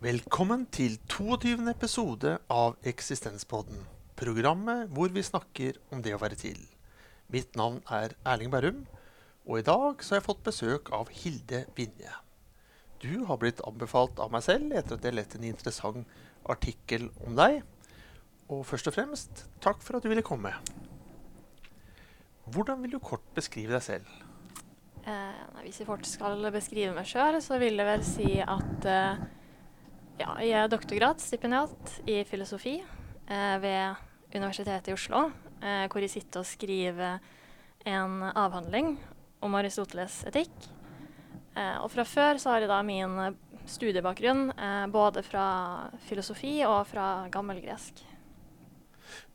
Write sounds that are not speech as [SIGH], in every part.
Velkommen til 22. episode av Eksistenspodden. Programmet hvor vi snakker om det å være til. Mitt navn er Erling Berrum, og i dag har jeg fått besøk av Hilde Vinje. Du har blitt anbefalt av meg selv etter at jeg lette en interessant artikkel om deg. Og først og fremst, takk for at du ville komme. Hvordan vil du kort beskrive deg selv? Eh, hvis jeg fort skal beskrive meg sjøl, så vil jeg vel si at eh, ja, jeg er doktorgradsstipendiat i filosofi eh, ved Universitetet i Oslo, eh, hvor jeg sitter og skriver en avhandling om Aristoteles etikk. Eh, og fra før så har jeg da min studiebakgrunn eh, både fra filosofi og fra gammelgresk.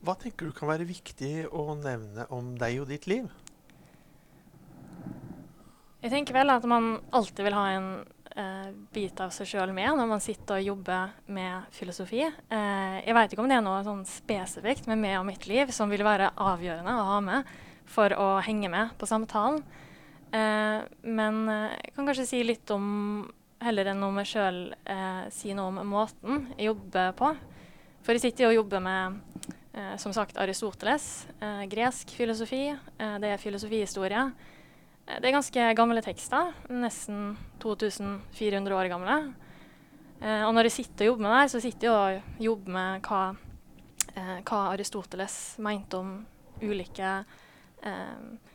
Hva tenker du kan være viktig å nevne om deg og ditt liv? Jeg tenker vel at man alltid vil ha en eh, bit av seg sjøl med når man sitter og jobber med filosofi. Eh, jeg veit ikke om det er noe sånn spesifikt med meg og mitt liv som vil være avgjørende å ha med for å henge med på samtalen. Eh, men eh, jeg kan kanskje si litt om, heller enn om meg sjøl, eh, si noe om måten jeg jobber på. For jeg sitter og jobber med eh, som sagt Aristoteles, gresk filosofi. det er filosofihistorie. Eh, det er ganske gamle tekster, nesten 2400 år gamle. Eh, og når jeg sitter og jobber med det, så sitter jeg og jobber med hva, eh, hva Aristoteles mente om ulike eh,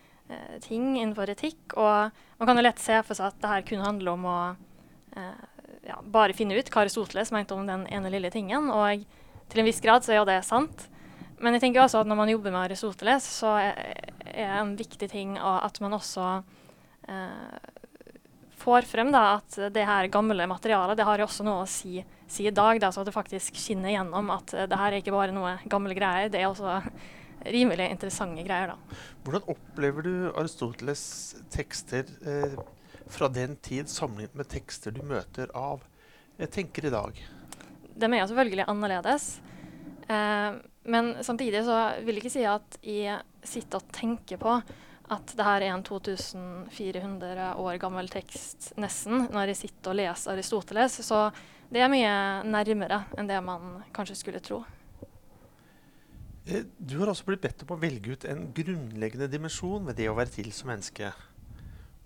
ting innenfor etikk. Og man kan jo lett se for seg at det her kunne handle om å ja, bare finne ut hva Aristoteles mente om den ene lille tingen. Og til en viss grad så er jo det sant. Men jeg tenker også at når man jobber med Aristoteles, så er en viktig ting Og at man også eh, får frem da, at det her gamle materialet det har jo også noe å si, si i dag. Da, så det faktisk skinner gjennom at det her er ikke bare noe gamle greier. Det er også rimelig interessante greier. da. Hvordan opplever du Aristoteles tekster eh, fra den tid sammenlignet med tekster du møter av jeg tenker i dag? De er jo selvfølgelig annerledes. Eh, men samtidig så vil jeg ikke si at jeg sitter og tenke på at det her er en 2400 år gammel tekst, nesten, når jeg sitter og leser Aristoteles. Så det er mye nærmere enn det man kanskje skulle tro. Eh, du har også blitt bedt om å velge ut en grunnleggende dimensjon ved det å være til som menneske.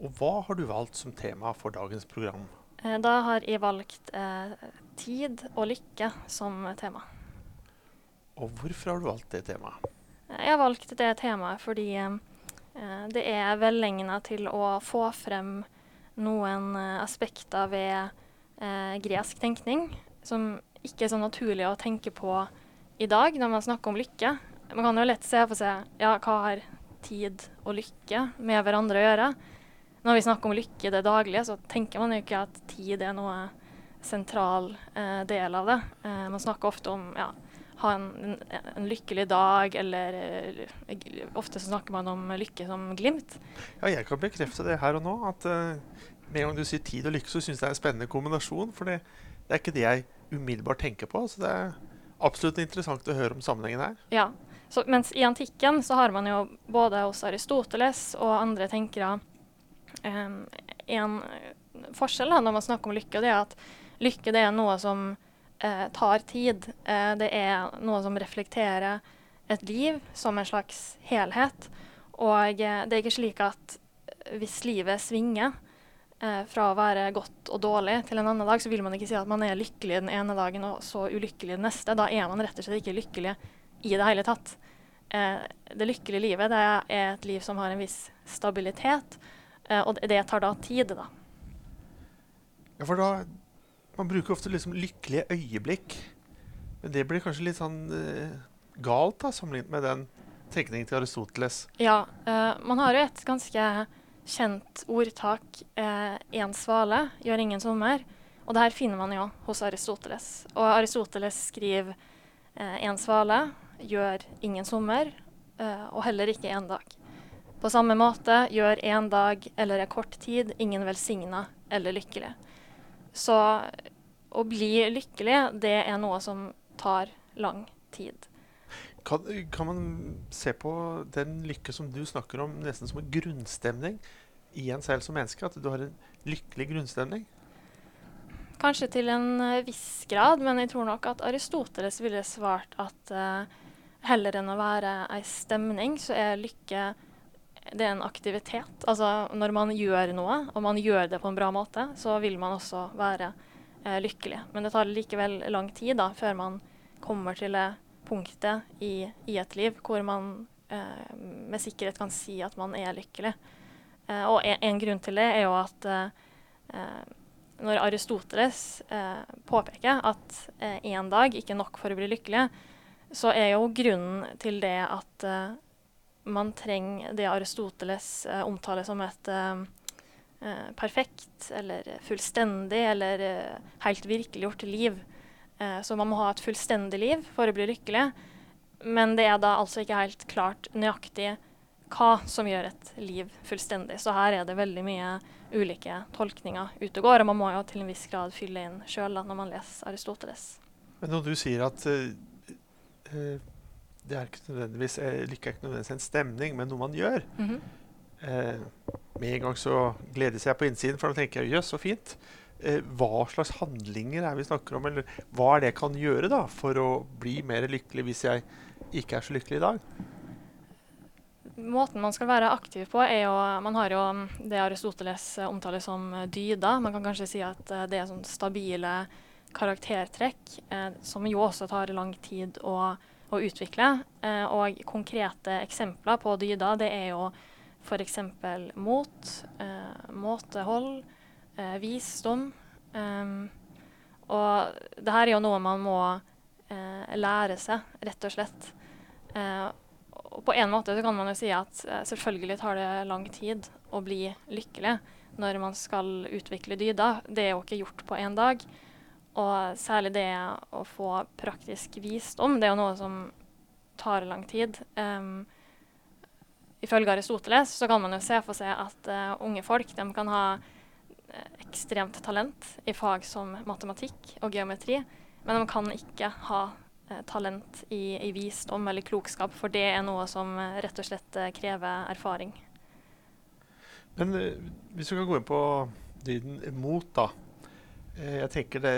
Og hva har du valgt som tema for dagens program? Eh, da har jeg valgt eh, tid og lykke som tema. Og hvorfor har du valgt det temaet? Jeg har valgt det temaet fordi eh, det er velegna til å få frem noen eh, aspekter ved eh, gresk tenkning som ikke er så naturlig å tenke på i dag når man snakker om lykke. Man kan jo lett se for seg ja, hva har tid og lykke med hverandre å gjøre. Når vi snakker om lykke i det daglige, så tenker man jo ikke at tid er noe sentral eh, del av det. Eh, man snakker ofte om ja, ha en, en, lykkelig dag, eller uh, Ofte så snakker man om lykke som glimt. Ja, jeg kan bekrefte det her og nå. At uh, med en gang du sier tid og lykke, så syns jeg det er en spennende kombinasjon. For det, det er ikke det jeg umiddelbart tenker på. Så det er absolutt interessant å høre om sammenhengen her. Ja, så, mens i antikken så har man jo både hos Aristoteles og andre tenkere um, en forskjell da, når man snakker om lykke, og det er at lykke det er noe som eh, tar tid. Eh, det er noe som reflekterer et liv som en slags helhet. Og eh, det er ikke slik at hvis livet svinger eh, fra å være godt og dårlig til en annen dag, så vil man ikke si at man er lykkelig den ene dagen og så ulykkelig den neste. Da er man rett og slett ikke lykkelig i det hele tatt. Eh, det lykkelige livet det er et liv som har en viss stabilitet, eh, og det tar da tid, da. Ja, for da man bruker ofte liksom lykkelige øyeblikk. Men det blir kanskje litt sånn uh, galt da, sammenlignet med den tenkningen til Aristoteles. Ja, uh, man har jo et ganske kjent ordtak. Én uh, svale gjør ingen sommer. Og det her finner man jo hos Aristoteles. Og Aristoteles skriver én svale gjør ingen sommer, og heller ikke én dag. På samme måte gjør én dag eller en kort tid ingen velsigna eller lykkelig. Så å bli lykkelig, det er noe som tar lang tid. Kan, kan, man se på den lykke som du snakker om, nesten som en grunnstemning i en selv som menneske? At du har en lykkelig grunnstemning? kanskje til en uh, viss grad, men jeg tror nok at Aristoteles ville svart at uh, heller enn å være ei stemning, så er lykke det er en aktivitet. Altså når man gjør noe, og man gjør det på en bra måte, så vil man også være eh, lykkelig. Men det tar likevel lang tid da, før man kommer til det punktet i, i et liv hvor man med sikkerhet kan si at man er lykkelig. og en, en, grunn til det er jo at når Aristoteles eh, påpeker at én eh, dag ikke er nok for å bli lykkelig, så er jo grunnen til det at eh, man trenger det Aristoteles eh, omtaler som et eh, eh, perfekt eller fullstendig eller helt virkeliggjort liv. så man må ha et fullstendig liv for å bli lykkelig. Men det er da altså ikke helt klart nøyaktig hva som gjør et liv fullstendig. Så her er det veldig mye ulike tolkninger ute og går, og man må jo til en viss grad fylle inn sjøl når man leser Aristoteles. Men når du sier at uh, det er ikke nødvendigvis uh, lykke er ikke nødvendigvis en stemning, men noe man gjør mm -hmm. Med en gang så gledes jeg på innsiden, for da tenker jeg jøss, så fint. hva slags handlinger er vi snakker om, eller hva er det jeg kan gjøre da for å bli mer lykkelig hvis jeg ikke er så lykkelig i dag? Måten man skal være aktiv på, er jo Man har jo det Aristoteles eh, omtaler som dyda, dyder. Man kan kanskje si at eh, det er sånn stabile karaktertrekk, eh, som jo også tar lang tid å, å utvikle. Eh, og konkrete eksempler på dyder, det er jo f.eks. mot, eh, måtehold, visdom. og det her er jo noe man må lære seg, rett og slett. Uh, og på en måte så kan man jo si at eh, selvfølgelig tar det lang tid å bli lykkelig når man skal utvikle dyder. Det er jo ikke gjort på én dag. Og særlig det å få praktisk visdom, det er jo noe som tar lang tid. Um, ifølge Aristoteles så kan man jo se for seg at uh, unge folk de kan ha uh, ekstremt talent i fag som matematikk og geometri, men de kan ikke ha uh, talent i, i, visdom eller klokskap, for det er noe som eh, rett og slett eh, krever erfaring. Men hvis du kan gå inn på dyden mot, da. Jeg tenker det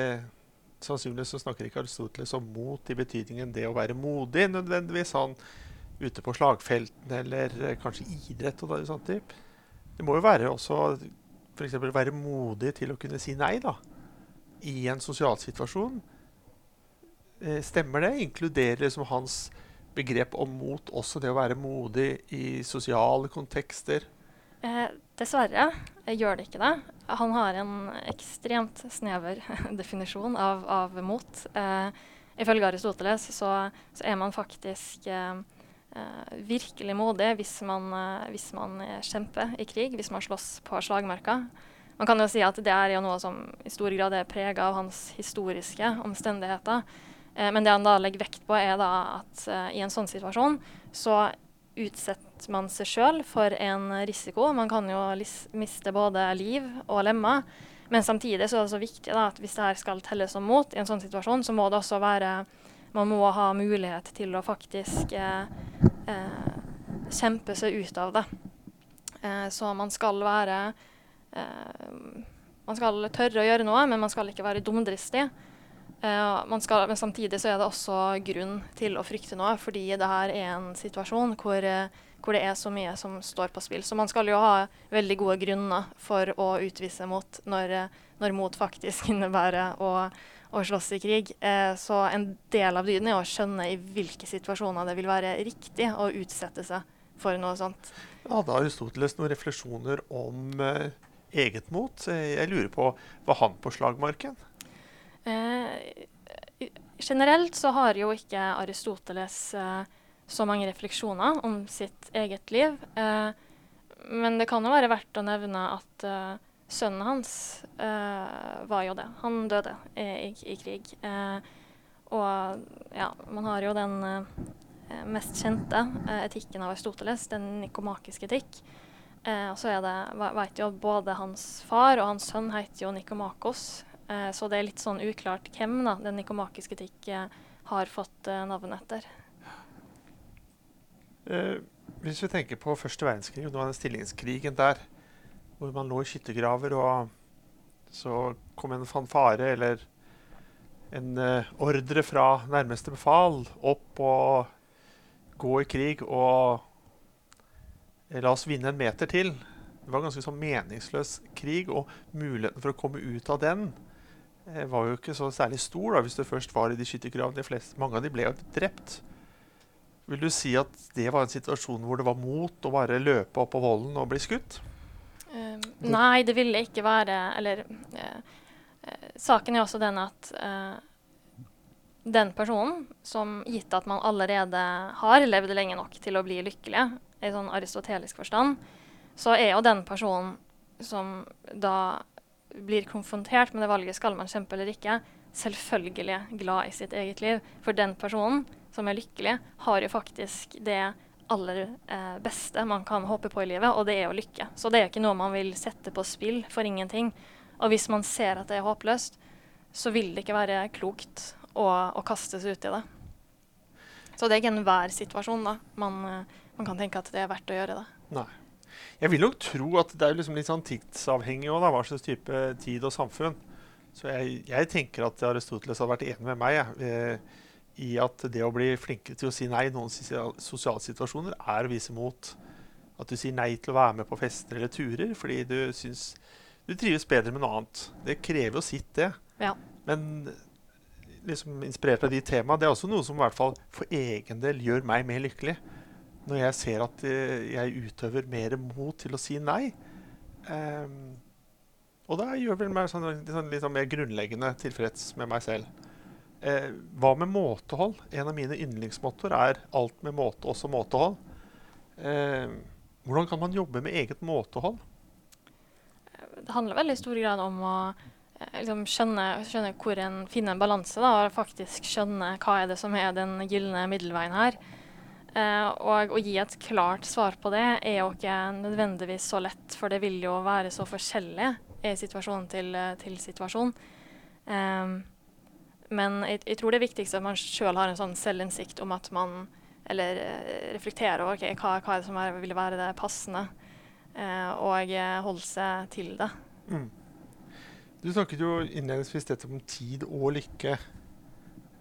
Sannsynligvis snakker ikke Aristoteles om mot i betydningen det å være modig, nødvendigvis Han ute på slagfelten eller kanskje idrett og sånt. Det må jo være også f.eks. være modig til å kunne si nei da, i en sosial situasjon. Eh, stemmer det? Inkluderer liksom hans begrep om mot også det å være modig i sosiale kontekster? Eh, dessverre gjør det ikke det. Han har en ekstremt snever [LAUGHS] definisjon av, av mot. Eh, ifølge Aristoteles så, så, er man faktisk eh, eh virkelig modig hvis man, eh, hvis man, kjemper i krig, hvis man slåss på slagmarka. Man kan jo si at det er noe som i stor grad er prega av hans historiske omstendigheter. Men det han da legger vekt på, er da at i en sånn situasjon så utsetter man seg sjøl for en risiko. Man kan jo miste både liv og lemmer. Men samtidig så er det så viktig da, at hvis det her skal telles som mot i en sånn situasjon, så må det også være Man må ha mulighet til å faktisk eh, eh, kjempe seg ut av det. Eh, så man skal være eh, Man skal tørre å gjøre noe, men man skal ikke være dumdristig. Uh, skal, men samtidig så er det også grunn til å frykte noe, fordi det her er en situasjon hvor, uh, hvor, det er så mye som står på spill. Så man skal jo ha veldig gode grunner for å utvise mot når, når mot faktisk [LAUGHS] innebærer å, å slåss i krig. så en del av dyden er å skjønne i hvilke situasjoner det vil være riktig å utsette seg for noe sånt. Hadde Aristoteles noen refleksjoner om eget mot? Jeg lurer på, var han på slagmarken? Eh, generelt så har jo ikke Aristoteles eh, så mange refleksjoner om sitt eget liv. Eh, men det kan jo være verdt å nevne at eh, sønnen hans eh, var jo det. Han døde i, i, krig. Uh, og ja, man har jo den mest kjente etikken av Aristoteles, den nikomakiske etikk. og så er det, vet jo både hans far og hans sønn heter jo Nikomakos, Eh, så det er litt sånn uklart hvem da, den nikomakiske etikk eh, har fått eh, navn etter. Eh, hvis vi tenker på første verdenskrig og den stillingskrigen der, hvor man lå i skyttergraver og så kom en fanfare eller en eh, ordre fra nærmeste befal opp og gå i krig og la oss vinne en meter til. Det var en ganske sånn meningsløs krig, og muligheten for å komme ut av den eh, var jo ikke så særlig stor da, hvis du først var i de skyttergravene. Mange av de ble jo drept. Vil du si at det var en situasjon hvor det var mot å bare løpe opp på volden og bli skutt? Uh, nei, det ville ikke være Eller uh, uh, saken er også den at den personen, som gitt at man allerede har levd lenge nok til å bli lykkelig, i sånn aristotelisk forstand, så er jo den personen som da blir konfrontert med det valget skal man kjempe eller ikke, selvfølgelig glad i sitt eget liv. For den personen som er lykkelig, har jo faktisk det aller eh, beste man kan håpe på i livet, og det er jo lykke. Så det er ikke noe man vil sette på spill for ingenting. Og hvis man ser at det er håpløst, så vil det ikke være klokt å, å kaste seg ut i det. Så det er ikke enhver situasjon da man, eh, man, kan tenke at det er verdt å gjøre det. Nei. Jeg vil nok tro at det er liksom litt sånn tidsavhengig òg, hva slags type tid og samfunn. Så jeg, jeg tenker at Aristoteles hadde vært enig med meg jeg, i at det å bli flinkere til å si nei i noen sosiale situasjoner er å vise mot. At du sier nei til å være med på fester eller turer fordi du syns du trives bedre med noe annet. Det krever jo sitt, det. Ja. Men liksom inspirert av de temaene, det er også noe som i hvert fall for egen del gjør meg mer lykkelig. Når jeg ser at uh, jeg utøver mer mot til å si nei. Um, og da gjør vel meg sånn, sånn, litt sånn mer grunnleggende tilfreds med meg selv. Eh, hva med måtehold? En av mine yndlingsmåter er 'alt med måte, også måtehold'. Eh, hvordan kan man jobbe med eget måtehold? Det handler veldig i stor grad om å eh, liksom skjønne, skjønne, hvor en finner en balanse. Og faktisk skjønne hva er det som er den gylne middelveien her. Eh, og å gi et klart svar på det er jo ikke nødvendigvis så lett, for det vil jo være så forskjellig i situasjon til, eh, til situasjon. Um, men jeg, jeg, tror det er viktigst at man sjøl har en sånn selvinnsikt om at man eller uh, reflekterer over okay, hva, hva som er, vil være det passende, eh, og holde seg til det. Mm. Du snakket jo innledningsvis dette om tid og lykke.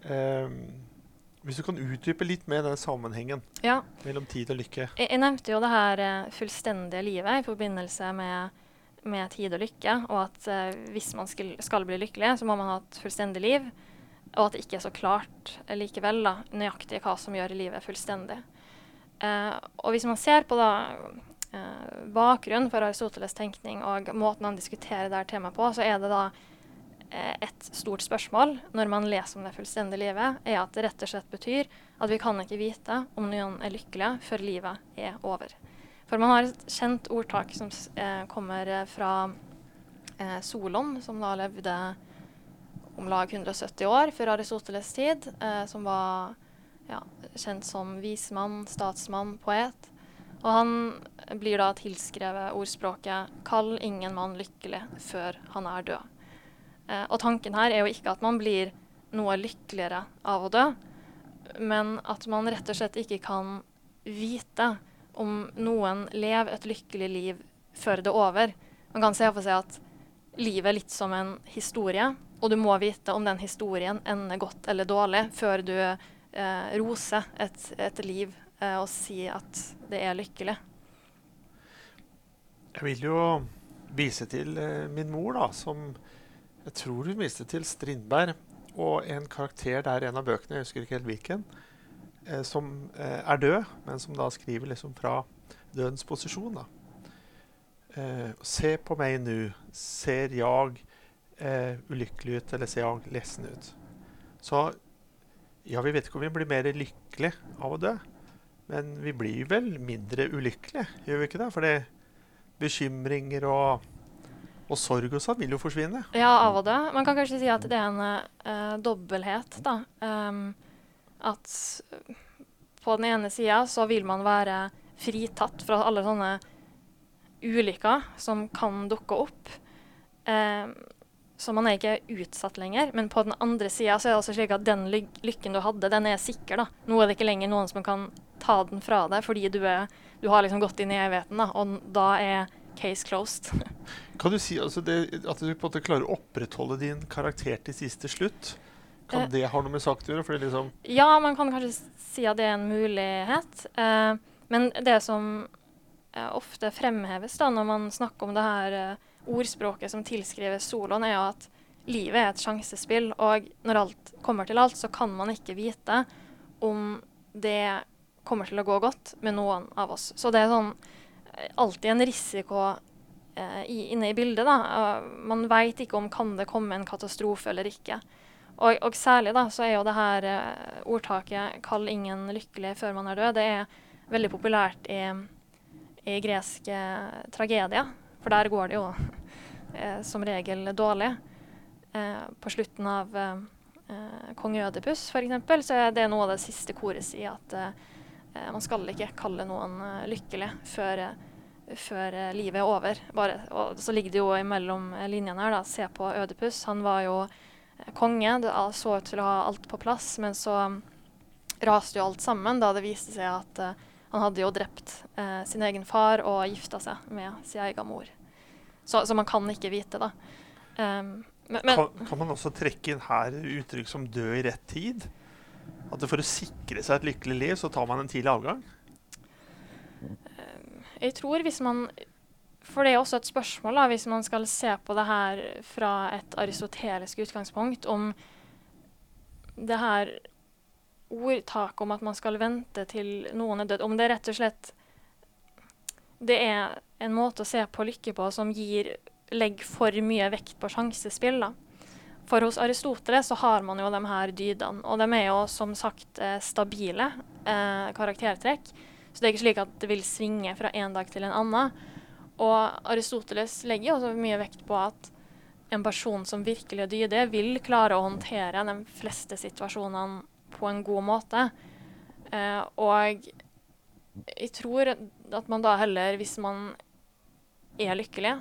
Um, hvis du kan utdype litt mer den sammenhengen ja. mellom tid og lykke. Jeg, jeg nevnte jo det her uh, fullstendige livet i forbindelse med med tid og lykke, og at uh, hvis man skal, skal, bli lykkelig, så må man ha et fullstendig liv. Og at det ikke er så klart likevel da, nøyaktig hva som gjør livet fullstendig. Eh, og hvis man ser på da, eh, bakgrunnen for Aristoteles' tenkning og måten han diskuterer det temaet på, så er det da et stort spørsmål når man leser om det fullstendige livet, er at det rett og slett betyr at vi kan ikke vite om noen er lykkelige før livet er over. For man har et kjent ordtak som eh, kommer eh, fra eh, Solon, som da levde om lag 170 år før Aristoteles' tid, eh, som var ja, kjent som vismann, statsmann, poet. Og han blir da tilskrevet ordspråket 'Kall ingen mann lykkelig før han er død'. Eh, og tanken her er jo ikke at man blir noe lykkeligere av å dø, men at man rett og slett ikke kan vite om noen lever et lykkelig liv før det er over. Man kan se for seg at livet er litt som en historie, og du må vite om den historien ender godt eller dårlig før du eh, roser et, et liv eh, og sier at det er lykkelig. Jeg vil jo vise til eh, min mor, da, som jeg tror hun viste til Strindberg, og en karakter der i en av bøkene, jeg husker ikke helt hvilken, eh, som eh, er død, men som da skriver liksom fra dødens posisjon. da. Eh, se på meg nå. Ser jeg eh, ulykkelig ut, eller ser lessen ut? Så ja, vi vet ikke om vi blir mer lykkelige av å dø. Men vi blir vel mindre ulykkelige, gjør vi ikke det? Fordi bekymringer og, og sorg og sånn vil jo forsvinne. Ja, av og dø. Man kan kanskje si at det er en uh, dobbelthet, da. Um, at på den ene sida så vil man være fritatt fra alle sånne ulykker som kan dukke opp. Eh, så man er ikke utsatt lenger. Men på den andre sida så er det også slik at den ly lykken du hadde, den er sikker. da. Nå er det ikke lenger noen som kan ta den fra deg fordi du, er, du har liksom gått inn i evigheten. da, Og da er case closed. [LAUGHS] Kan du si altså det, at du på en måte klarer å opprettholde din karakter til siste slutt? Kan Eh. det ha noe med saken å gjøre? Liksom, Ja, man kan kanskje si at det er en mulighet. Eh, men det som eh, ofte fremheves da når man snakker om det her eh, ordspråket som tilskrives soloen, er jo at livet er et sjansespill, og når alt kommer til alt, så kan man ikke vite om det kommer til å gå godt med noen av oss. Så det er sånn eh, alltid en risiko eh, inne i bildet. da. Eh, man veit ikke om kan det komme en katastrofe eller ikke. Og, og særlig da, så er jo det her eh, ordtaket 'kall ingen lykkelig før man er død', det er veldig populært i, i greske tragedier. For der går det jo eh, som regel dårlig. Eh, på slutten av eh, kong Ødipus f.eks. så er det noe av det siste koret sier at eh, man skal ikke kalle noen lykkelig før, før livet er over. Bare, og så ligger det jo imellom linjene her, da. Se på Ødipus. Han var jo konge. Det så ut til å ha alt på plass, men så mm, raste jo alt sammen da det viste seg at eh, han hadde jo drept eh, sin egen far og gifta seg med sin egen mor. Så, så man kan ikke vite, da. Um, men, men kan, kan man også trekke inn her uttrykk som 'dø i rett tid'? At for å sikre seg et lykkelig liv, så tar man en tidlig avgang? Jeg tror hvis man For det er også et spørsmål, da, hvis man skal se på det her fra et aristotelisk utgangspunkt, om det her ordtaket om at man skal vente til noen er dødd, om det rett og slett Det er en måte å se på lykke på som gir legger for mye vekt på sjansespill. da. For hos Aristoteles så har man jo de her dydene, og de er jo som sagt eh, stabile eh, karaktertrekk. Så det er ikke slik at det vil svinge fra en dag til en annen. Og Aristoteles legger også mye vekt på at en person som virkelig er dydig, vil klare å håndtere de fleste situasjonene på en god måte. Eh, og jeg tror at man da heller, hvis man er lykkelig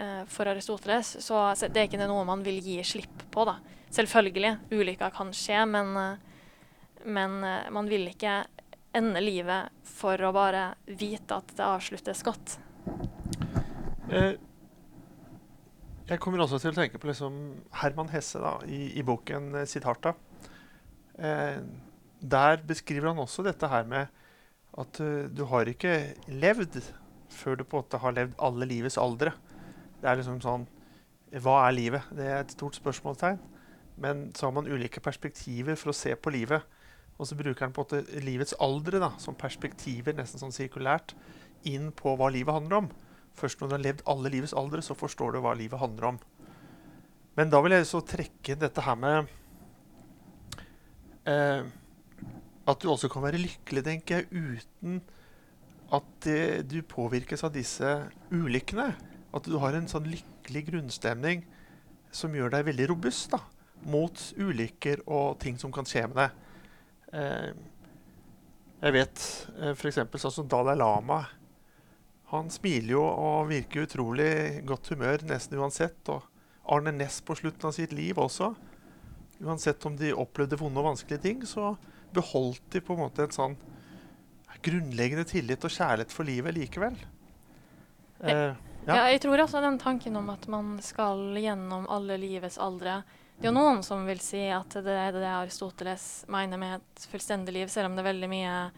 eh, for Aristoteles, så det er ikke noe man vil gi slipp på. da. Selvfølgelig, ulykker kan skje, men, eh, men eh, man vil ikke ende livet for å bare vite at det avsluttes godt. Eh, jeg kommer også til å tenke på liksom Herman Hesse da, i, i boken 'Siddhartha'. Eh, der beskriver han også dette her med at uh, du har ikke levd før du på en måte har levd alle livets aldre. Det er liksom sånn Hva er livet? Det er et stort spørsmålstegn. Men så har man ulike perspektiver for å se på livet. Og så bruker han på en måte livets aldre da, som perspektiver, nesten sånn sirkulært, inn på hva livet handler om. Først når du har levd alle livets aldre, så forstår du hva livet handler om. Men da vil jeg så trekke dette her med eh, At du også kan være lykkelig, tenker jeg, uten at du påvirkes av disse ulykkene. At du har en sånn lykkelig grunnstemning som gjør deg veldig robust da, mot ulykker og ting som kan skje med deg. Eh, jeg vet eh, f.eks. sånn som Dalai Lama. Han smiler jo og virker utrolig godt humør nesten uansett. Og Arne Næss på slutten av sitt liv også. Uansett om de opplevde vonde og vanskelige ting, så beholdt de på en måte en sånn grunnleggende tillit og kjærlighet for livet likevel. Eh, Ja. Ja. jeg tror også den tanken om at man skal gjennom alle livets aldre Det er jo noen som vil si at det er det Aristoteles mener med et fullstendig liv, selv om det er veldig mye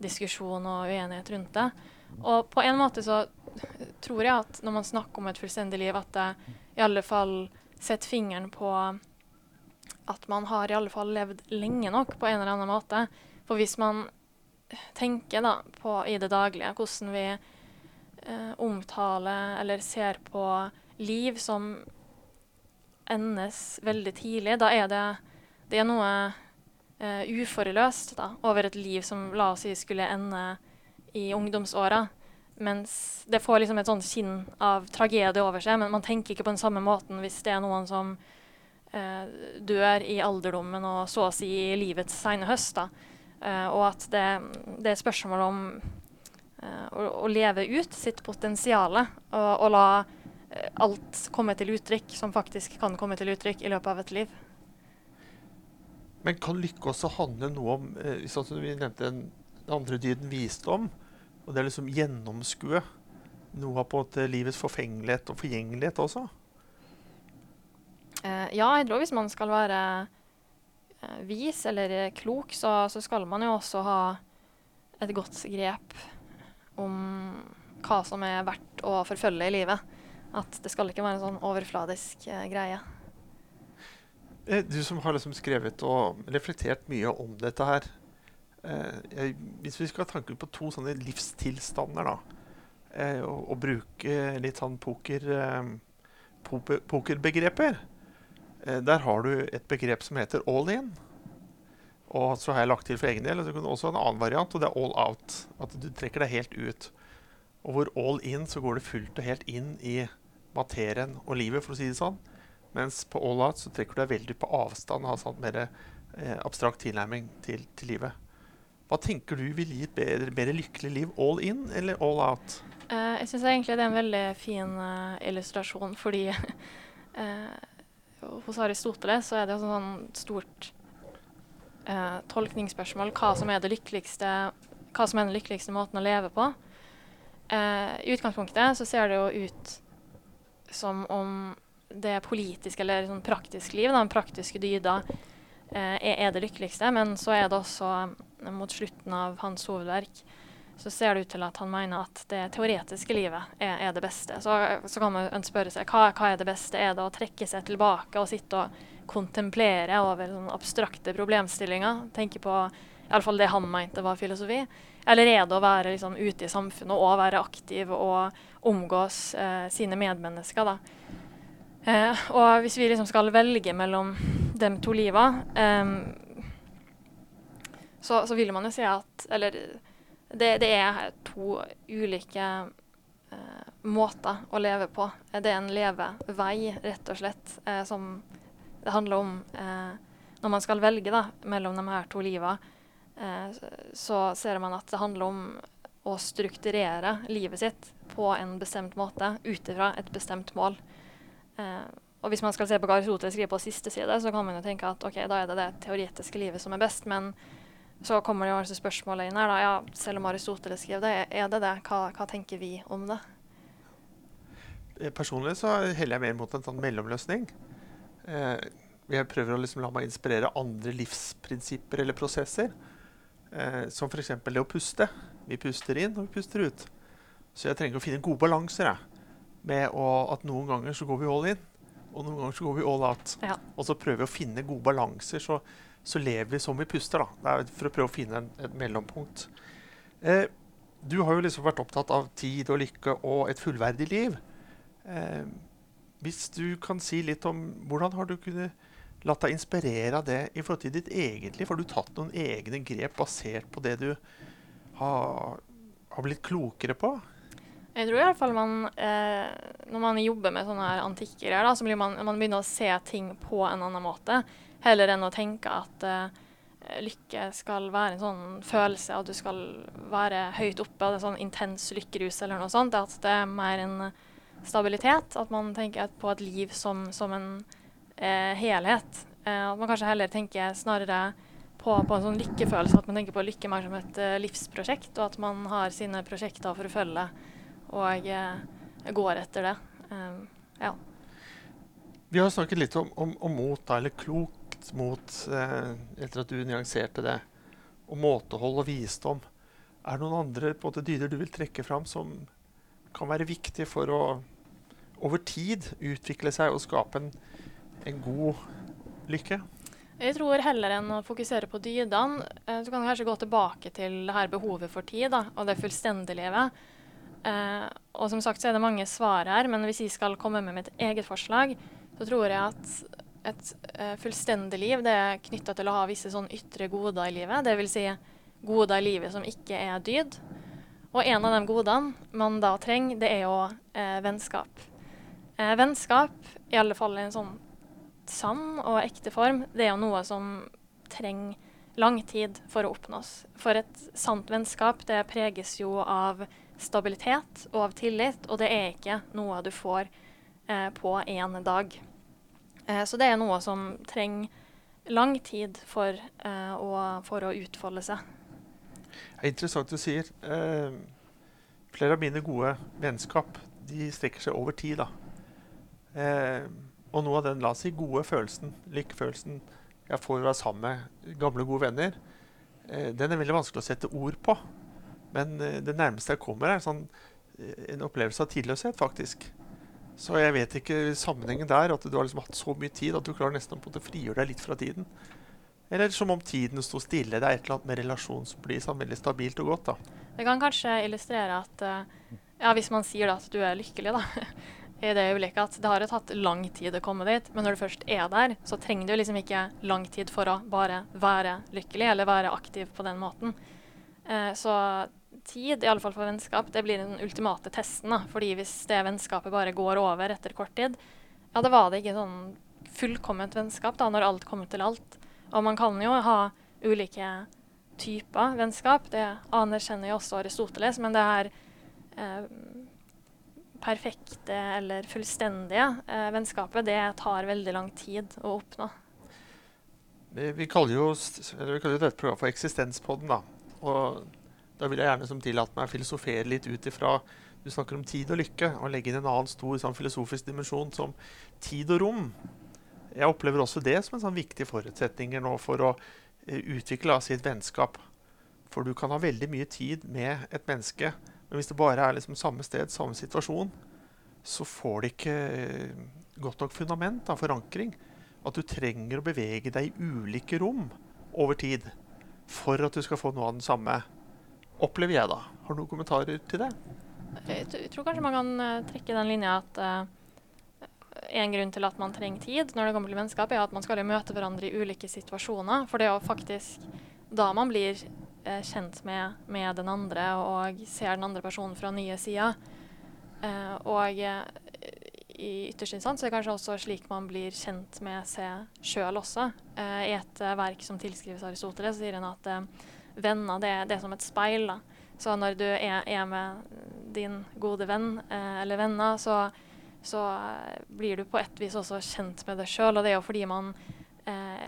diskusjon og uenighet rundt det. Og på en måte så tror jeg at når man snakker om et fullstendig liv, at det i alle fall setter fingeren på at man har i alle fall levd lenge nok på en eller annen måte. For hvis man tenker da på i det daglige hvordan vi eh, omtaler eller ser på liv som endes veldig tidlig, da er det, det er noe eh, uforløst da, over et liv som la oss si skulle ende i ungdomsåra. Mens det får liksom et sånt kinn av tragedie over seg, men man tenker ikke på den samme måten hvis det er noen som dør i alderdommen og så å si i livets sene høst. da. Eh, og at det, det er spørsmål om eh, å, å leve ut sitt potensial og, og la eh, alt komme til uttrykk som faktisk kan komme til uttrykk i løpet av et liv. Men kan lykke også handle noe om eh, sånn som vi nevnte den andre dyden visdom? Og det er liksom gjennomskue noe av på en måte livets forfengelighet og forgjengelighet også? Eh, ja, jeg tror hvis man skal være eh, vis eller eh, klok, så, så, skal man jo også ha et godt grep om hva som er verdt å forfølge i livet. At det skal ikke være en sånn overfladisk eh, greie. Eh, du som har liksom skrevet og reflektert mye om dette her. Eh, jeg, hvis vi skal ha tanken på to sånne livstilstander, da, og, og, bruke litt sånn poker, pokerbegreper Eh, der har du et begrep som heter all in. Og så har jeg lagt til for egen del og så kan du også en annen variant, og det er all out. At du trekker deg helt ut. Og hvor all in så går du fullt og helt inn i materien og livet, for å si det sånn. Mens på all out så trekker du deg veldig på avstand og har sånn mer eh, abstrakt tilnærming til, til, livet. Hva tenker du vil gi et bedre, bedre lykkelig liv? All in eller all out? Uh, jeg syns egentlig det er en veldig fin uh, illustrasjon, fordi uh, [LAUGHS] hos Aristoteles så er det et sånn stort eh, tolkningsspørsmål hva som hva som er den lykkeligste måten å leve på. Eh, I utgangspunktet så ser det jo ut som om det politiske eller sånn praktisk liv, den praktiske dyder, eh, er, er, det lykkeligste. Men så er det også eh, mot slutten av hans hovedverk så ser det ut til at han mener at det teoretiske livet er, er det beste. Så, så, kan man spørre seg hva, hva, er det beste? Er det å trekke seg tilbake og sitte og kontemplere over sånne abstrakte problemstillinger? Tenke på iallfall det han mente var filosofi. Eller er det å være liksom, ute i samfunnet og være aktiv og omgås eh, sine medmennesker? da? Eh, og hvis vi liksom skal velge mellom de to livene, eh, så, så, vil man jo si at Eller det, det er to ulike eh, måter å leve på. Det er en levevei, rett og slett, eh, som det handler om uh, når man skal velge da, mellom de her to livene. så ser man at det handler om å strukturere livet sitt på en bestemt måte ut ifra et bestemt mål. og hvis man skal se på hva Aristoteles skriver på siste side, så kan man jo tenke at ok, da er det det teoretiske livet som er best. men så kommer det jo altså spørsmålet inn her. da, ja, Selv om Aristoteles skrev det, er det det? Hva, hva tenker vi om det? Eh, personlig så heller jeg mer mot en sånn mellomløsning. Eh, jeg prøver å liksom la meg inspirere andre livsprinsipper eller prosesser. Eh, som f.eks. det å puste. Vi puster inn, og vi puster ut. Så jeg trenger å finne gode balanser. Jeg, med å, at noen ganger så går vi all in, og noen ganger så går vi all out. Ja. Og så prøver vi å finne gode balanser. så så lever vi som vi puster. da. Det er for å prøve å finne en, et mellompunkt. Eh, du har jo liksom vært opptatt av tid og lykke og et fullverdig liv. Eh, hvis du kan si litt om hvordan har du kunnet latt deg inspirere av det i forhold til ditt egentlig? For Har du tatt noen egne grep basert på det du har, har blitt klokere på? Jeg tror i hvert fall man, eh, når man jobber med sånne her antikke så blir man, man begynner å se ting på en annen måte. Heller enn å tenke at eh, lykke skal være en sånn følelse, at du skal være høyt oppe, av en sånn intens lykkerus eller noe sånt. At det er mer en stabilitet. At man tenker på et liv som, som en eh, helhet. Eh, at man kanskje heller tenker snarere på, på, en sånn lykkefølelse. At man tenker på lykke mer som et livsprosjekt, og at man har sine prosjekter å forfølge og jeg går etter det. ja. Vi har snakket litt om, om, om mot, da, eller klokt mot, eh, etter at du nyanserte det, og måtehold og visdom. Er det noen andre på måte, dyder du vil trekke fram som kan være viktige for å over tid utvikle seg og skape en, en god lykke? Jeg tror heller enn å fokusere på dydene, eh, så kan du kanskje gå tilbake til det her behovet for tid da, og det fullstendige livet. Eh, og som sagt så er det mange svar her, men hvis jeg skal komme med mitt eget forslag, så tror jeg at et uh, fullstendig liv det er knytta til å ha visse sånn ytre goder i livet. Dvs. Si goder i livet som ikke er dyd. Og en av de godene man da trenger, det er jo uh, vennskap. Uh, vennskap, i alle fall i en sånn sann og ekte form, det er jo noe som trenger lang tid for å oppnås. For et sant vennskap det preges jo av stabilitet og av tillit, og det er ikke noe du får på én dag. Eh, så det er noe som trenger lang tid for, å, for å utfolde seg. Det er interessant du sier. Eh, flere av mine gode vennskap de strekker seg over tid. da. Eh, og noe av den la oss si, gode følelsen, lykkefølelsen jeg får å være sammen med gamle, gode venner, eh, den er veldig vanskelig å sette ord på. Men eh, det nærmeste jeg kommer, er sånn, eh, en opplevelse av tidløshet, faktisk. Så jeg vet ikke sammenhengen der, at du har liksom hatt så mye tid at du klarer nesten å frigjøre deg litt fra tiden. Eller som om tiden sto stille. Det er et eller annet med relasjon som blir sånn veldig stabilt og godt. da. Det kan kanskje illustrere at uh, ja, hvis man sier da, at du er lykkelig, da, [LAUGHS] i det øyeblikket at det har tatt lang tid å komme dit, men når du først er der, så trenger du liksom ikke lang tid for å bare være lykkelig eller være aktiv på den måten. Så tid, i alle fall for vennskap, det blir den ultimate testen. da, fordi hvis det vennskapet bare går over etter kort tid, ja, da var det ikke sånn fullkomment vennskap da, når alt kommer til alt. Og man kan jo ha ulike typer vennskap. Det anerkjenner jo også Aristoteles, men det her eh, perfekte eller fullstendige eh, vennskapet, det tar veldig lang tid å oppnå. Vi kaller jo, vi kaller jo dette programmet for Eksistenspodden. da. Og da vil jeg gjerne som tillate meg å filosofere litt ut ifra Du snakker om tid og lykke, og legge inn en annen stor sånn, filosofisk dimensjon som tid og rom jeg opplever også det som en sånn viktig forutsetning for å uh, utvikle et vennskap. For du kan ha veldig mye tid med et menneske, men hvis det bare er liksom samme sted, samme situasjon, så får det ikke uh, godt nok fundament, av forankring. At du trenger å bevege deg i ulike rom over tid for at du skal få noe av den samme. Opplever jeg, da. Har du noen kommentarer til det? Jeg tror kanskje man kan uh, trekke den linja at en grunn til at man trenger tid når det kommer til vennskap, er at man skal møte hverandre i ulike situasjoner. For det er jo faktisk da man blir eh, kjent med, med, den andre og ser den andre personen fra nye sider. Eh, og eh, i ytterste instans er det kanskje også slik man blir kjent med seg sjøl også. Eh, I et eh, verk som tilskrives Aristoteles, sier han at eh, venner det, det, er som et speil. Da. Så når du er, er med din gode venn eller venner, så så eh, blir du på et vis også kjent med deg sjøl. Og det er jo fordi man, eh,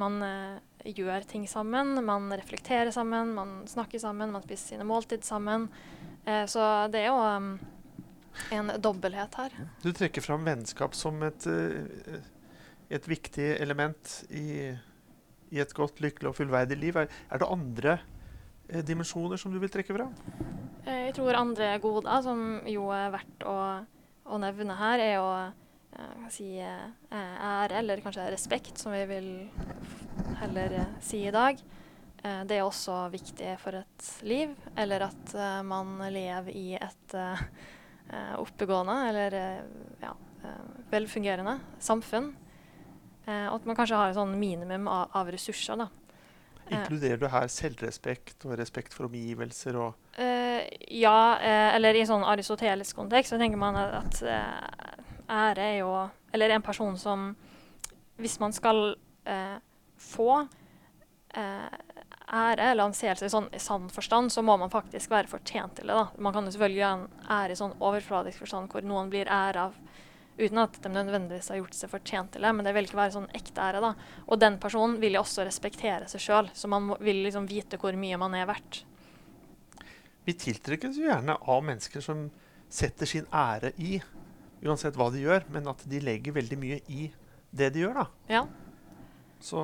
man eh, gjør ting sammen, man reflekterer sammen, man snakker sammen, man spiser sine måltid sammen. Eh, så det er jo um, en dobbelthet her. Du trekker fram vennskap som et, eh, et viktig element i, i, et godt, lykkelig og fullverdig liv. Er, er det andre eh, dimensjoner som du vil trekke fram? jeg tror andre goder som jo er verdt å å nevne her, er å uh, si, eh, ære, eller kanskje respekt, som vi vil heller uh, si i dag. det er også viktig for et liv, eller at man lever i et oppegående eller ja, velfungerende samfunn. Og at man kanskje har et sånn minimum av, av ressurser. da. Inkluderer du her selvrespekt og respekt for omgivelser? og uh, ja, uh, eller i sånn aristotelisk kontekst så tenker man at uh, ære er jo Eller en person som Hvis man skal få ære eller anseelse i sånn i sann forstand, så må man faktisk være fortjent til det. da. Man kan jo selvfølgelig ha en ære i sånn overfladisk forstand hvor noen blir ære av uten at de nødvendigvis har gjort seg fortjent til det. Men det vil ikke være sånn ekte ære. da. Og den personen vil jo også respektere seg sjøl, så man må, vil liksom vite hvor mye man er verdt. Vi tiltrekkes jo gjerne av mennesker som setter sin ære i, uansett hva de gjør, men at de legger veldig mye i det de gjør, da. Ja. Så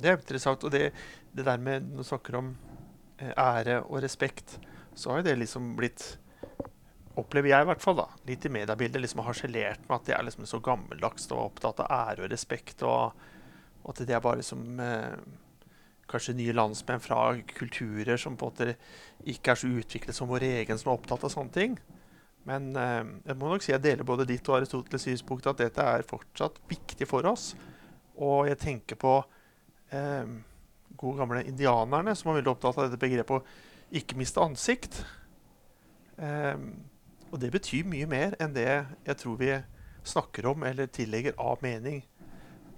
det er interessant. Og det, det der med når du snakker om eh, ære og respekt, så har jo det liksom blitt opplever jeg i hvert fall, da, litt i mediebildet, liksom harselert med at det er liksom så gammeldags og opptatt av ære og respekt, og, og at det er bare liksom eh, kanskje nye landsmenn fra kulturer som på en måte ikke er så utviklet som vår egen, som er opptatt av sånne ting. Men eh, jeg må nok si jeg deler både ditt og Aristoteles' synspunkt at dette er fortsatt viktig for oss. Og jeg tenker på eh, gode gamle indianerne, som var veldig opptatt av dette begrepet å ikke miste ansikt. Um, og det betyr mye mer enn det jeg tror vi snakker om eller tillegger av mening.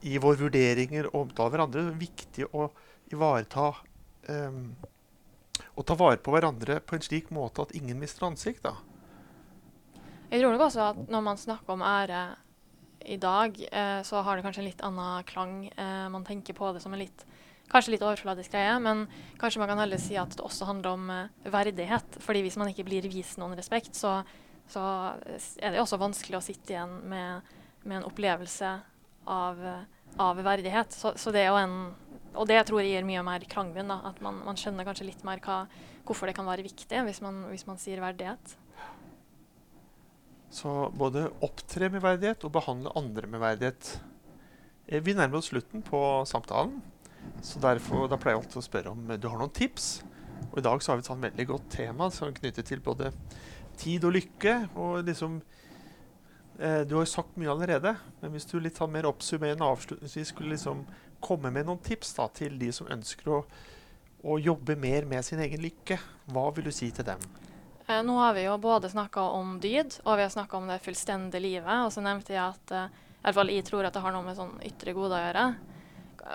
I våre vurderinger og omtale av hverandre det er viktig å ivareta um, Å ta vare på hverandre på en slik måte at ingen mister ansikt. da. Jeg tror nok også at når man snakker om ære i dag, eh, så har det kanskje en litt annen klang. Eh, man tenker på det som en litt kanskje litt overfladisk greie, men kanskje man kan heller si at det også handler om uh, verdighet. fordi hvis man ikke blir vist noen respekt, så, så er det også vanskelig å sitte igjen med, med en opplevelse av, av verdighet. Så, så, det er jo en og det tror jeg gir mye mer klangbunn. At man, man, skjønner kanskje litt mer hva, hvorfor det kan være viktig hvis man, hvis man sier verdighet. Så både opptre med verdighet og behandle andre med verdighet. Eh, vi nærmer oss slutten på samtalen, så derfor, da pleier jeg alltid å spørre om du har noen tips. Og I dag så har vi et sånn veldig godt tema som knyttet til både tid og lykke. og liksom eh, Du har jo sagt mye allerede, men hvis du litt sånn mer oppsummerende avslutningsvis skulle liksom komme med noen tips da, til de som ønsker å, å jobbe mer med sin egen lykke, hva vil du si til dem? Eh, nå har vi jo både snakka om dyd, og vi har snakka om det fullstendige livet. Og så nevnte jeg at eh, i hvert fall jeg tror at det har noe med sånn ytre gode å gjøre.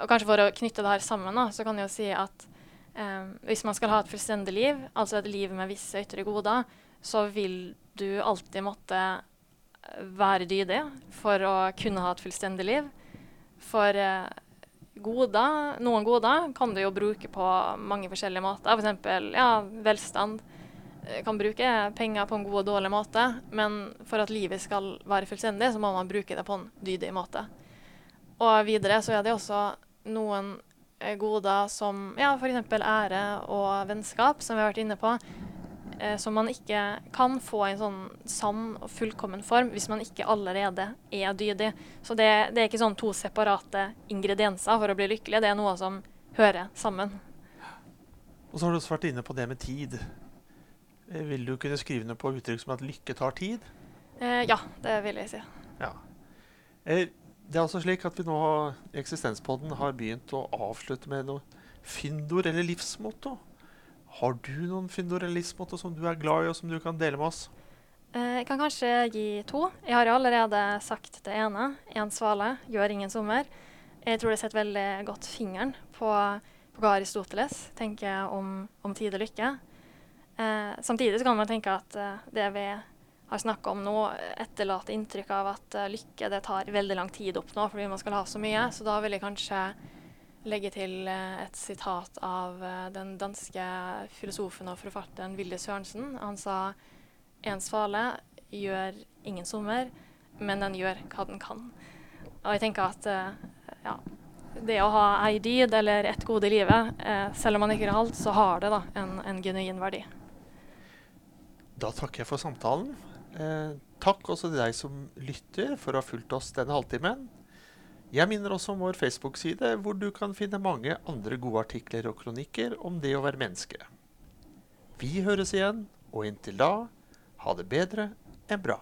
Og kanskje for å knytte det her sammen, da, så kan jeg jo si at eh, hvis man skal ha et fullstendig liv, altså et liv med visse ytre goder, så vil du alltid måtte eh, være dydig for å kunne ha et fullstendig liv. For eh, goder, noen goder kan du jo bruke på mange forskjellige måter. F.eks. Ja, velstand. Eh, kan bruke penger på en god og dårlig måte, men for at livet skal være fullstendig, så må man bruke det på en dydig måte. Og videre så er det også noen eh, goder som ja, f.eks. ære og vennskap, som vi har vært inne på, eh, som man ikke kan få i en sånn sann og fullkommen form hvis man ikke allerede er dydig. Så det, det er ikke sånn to separate ingredienser for å bli lykkelig, det er noe som hører sammen. Og så har du også vært inne på det med tid. Eh, vil du kunne skrive noe på uttrykk som at lykke tar tid? Eh, ja, det vil jeg si. Ja. Eh, det er altså slik at vi nå i Eksistenspodden har begynt å avslutte med noe fyndord eller livsmotto. Har du noen fyndord eller livsmotto som du er glad i, og som du kan dele med oss? Eh, jeg kan kanskje gi to. Jeg har allerede sagt det ene. Én svale gjør ingen sommer. Jeg tror det setter veldig godt fingeren på, på hva Aristoteles tenker om, om tid og lykke. Eh, samtidig kan man tenke at eh, det vi har snakka om nå, etterlater inntrykk av at uh, lykke det tar veldig lang tid å oppnå fordi man skal ha så mye. Så da vil jeg kanskje legge til uh, et sitat av uh, den danske filosofen og forfatteren Vilde Sørensen. Han sa en svale gjør ingen sommer, men den gjør hva den kan. Og jeg tenker at ja, det å ha ei dyd eller et gode i livet, selv om man ikke har alt, så har det da en, en genuin verdi. Da takker jeg for samtalen. Eh, takk også til deg som lytter for å ha fulgt oss denne halvtimen. Jeg minner også om vår Facebook-side, hvor du kan finne mange andre gode artikler og kronikker om det å være menneske. Vi høres igjen, og inntil da, ha det bedre enn bra.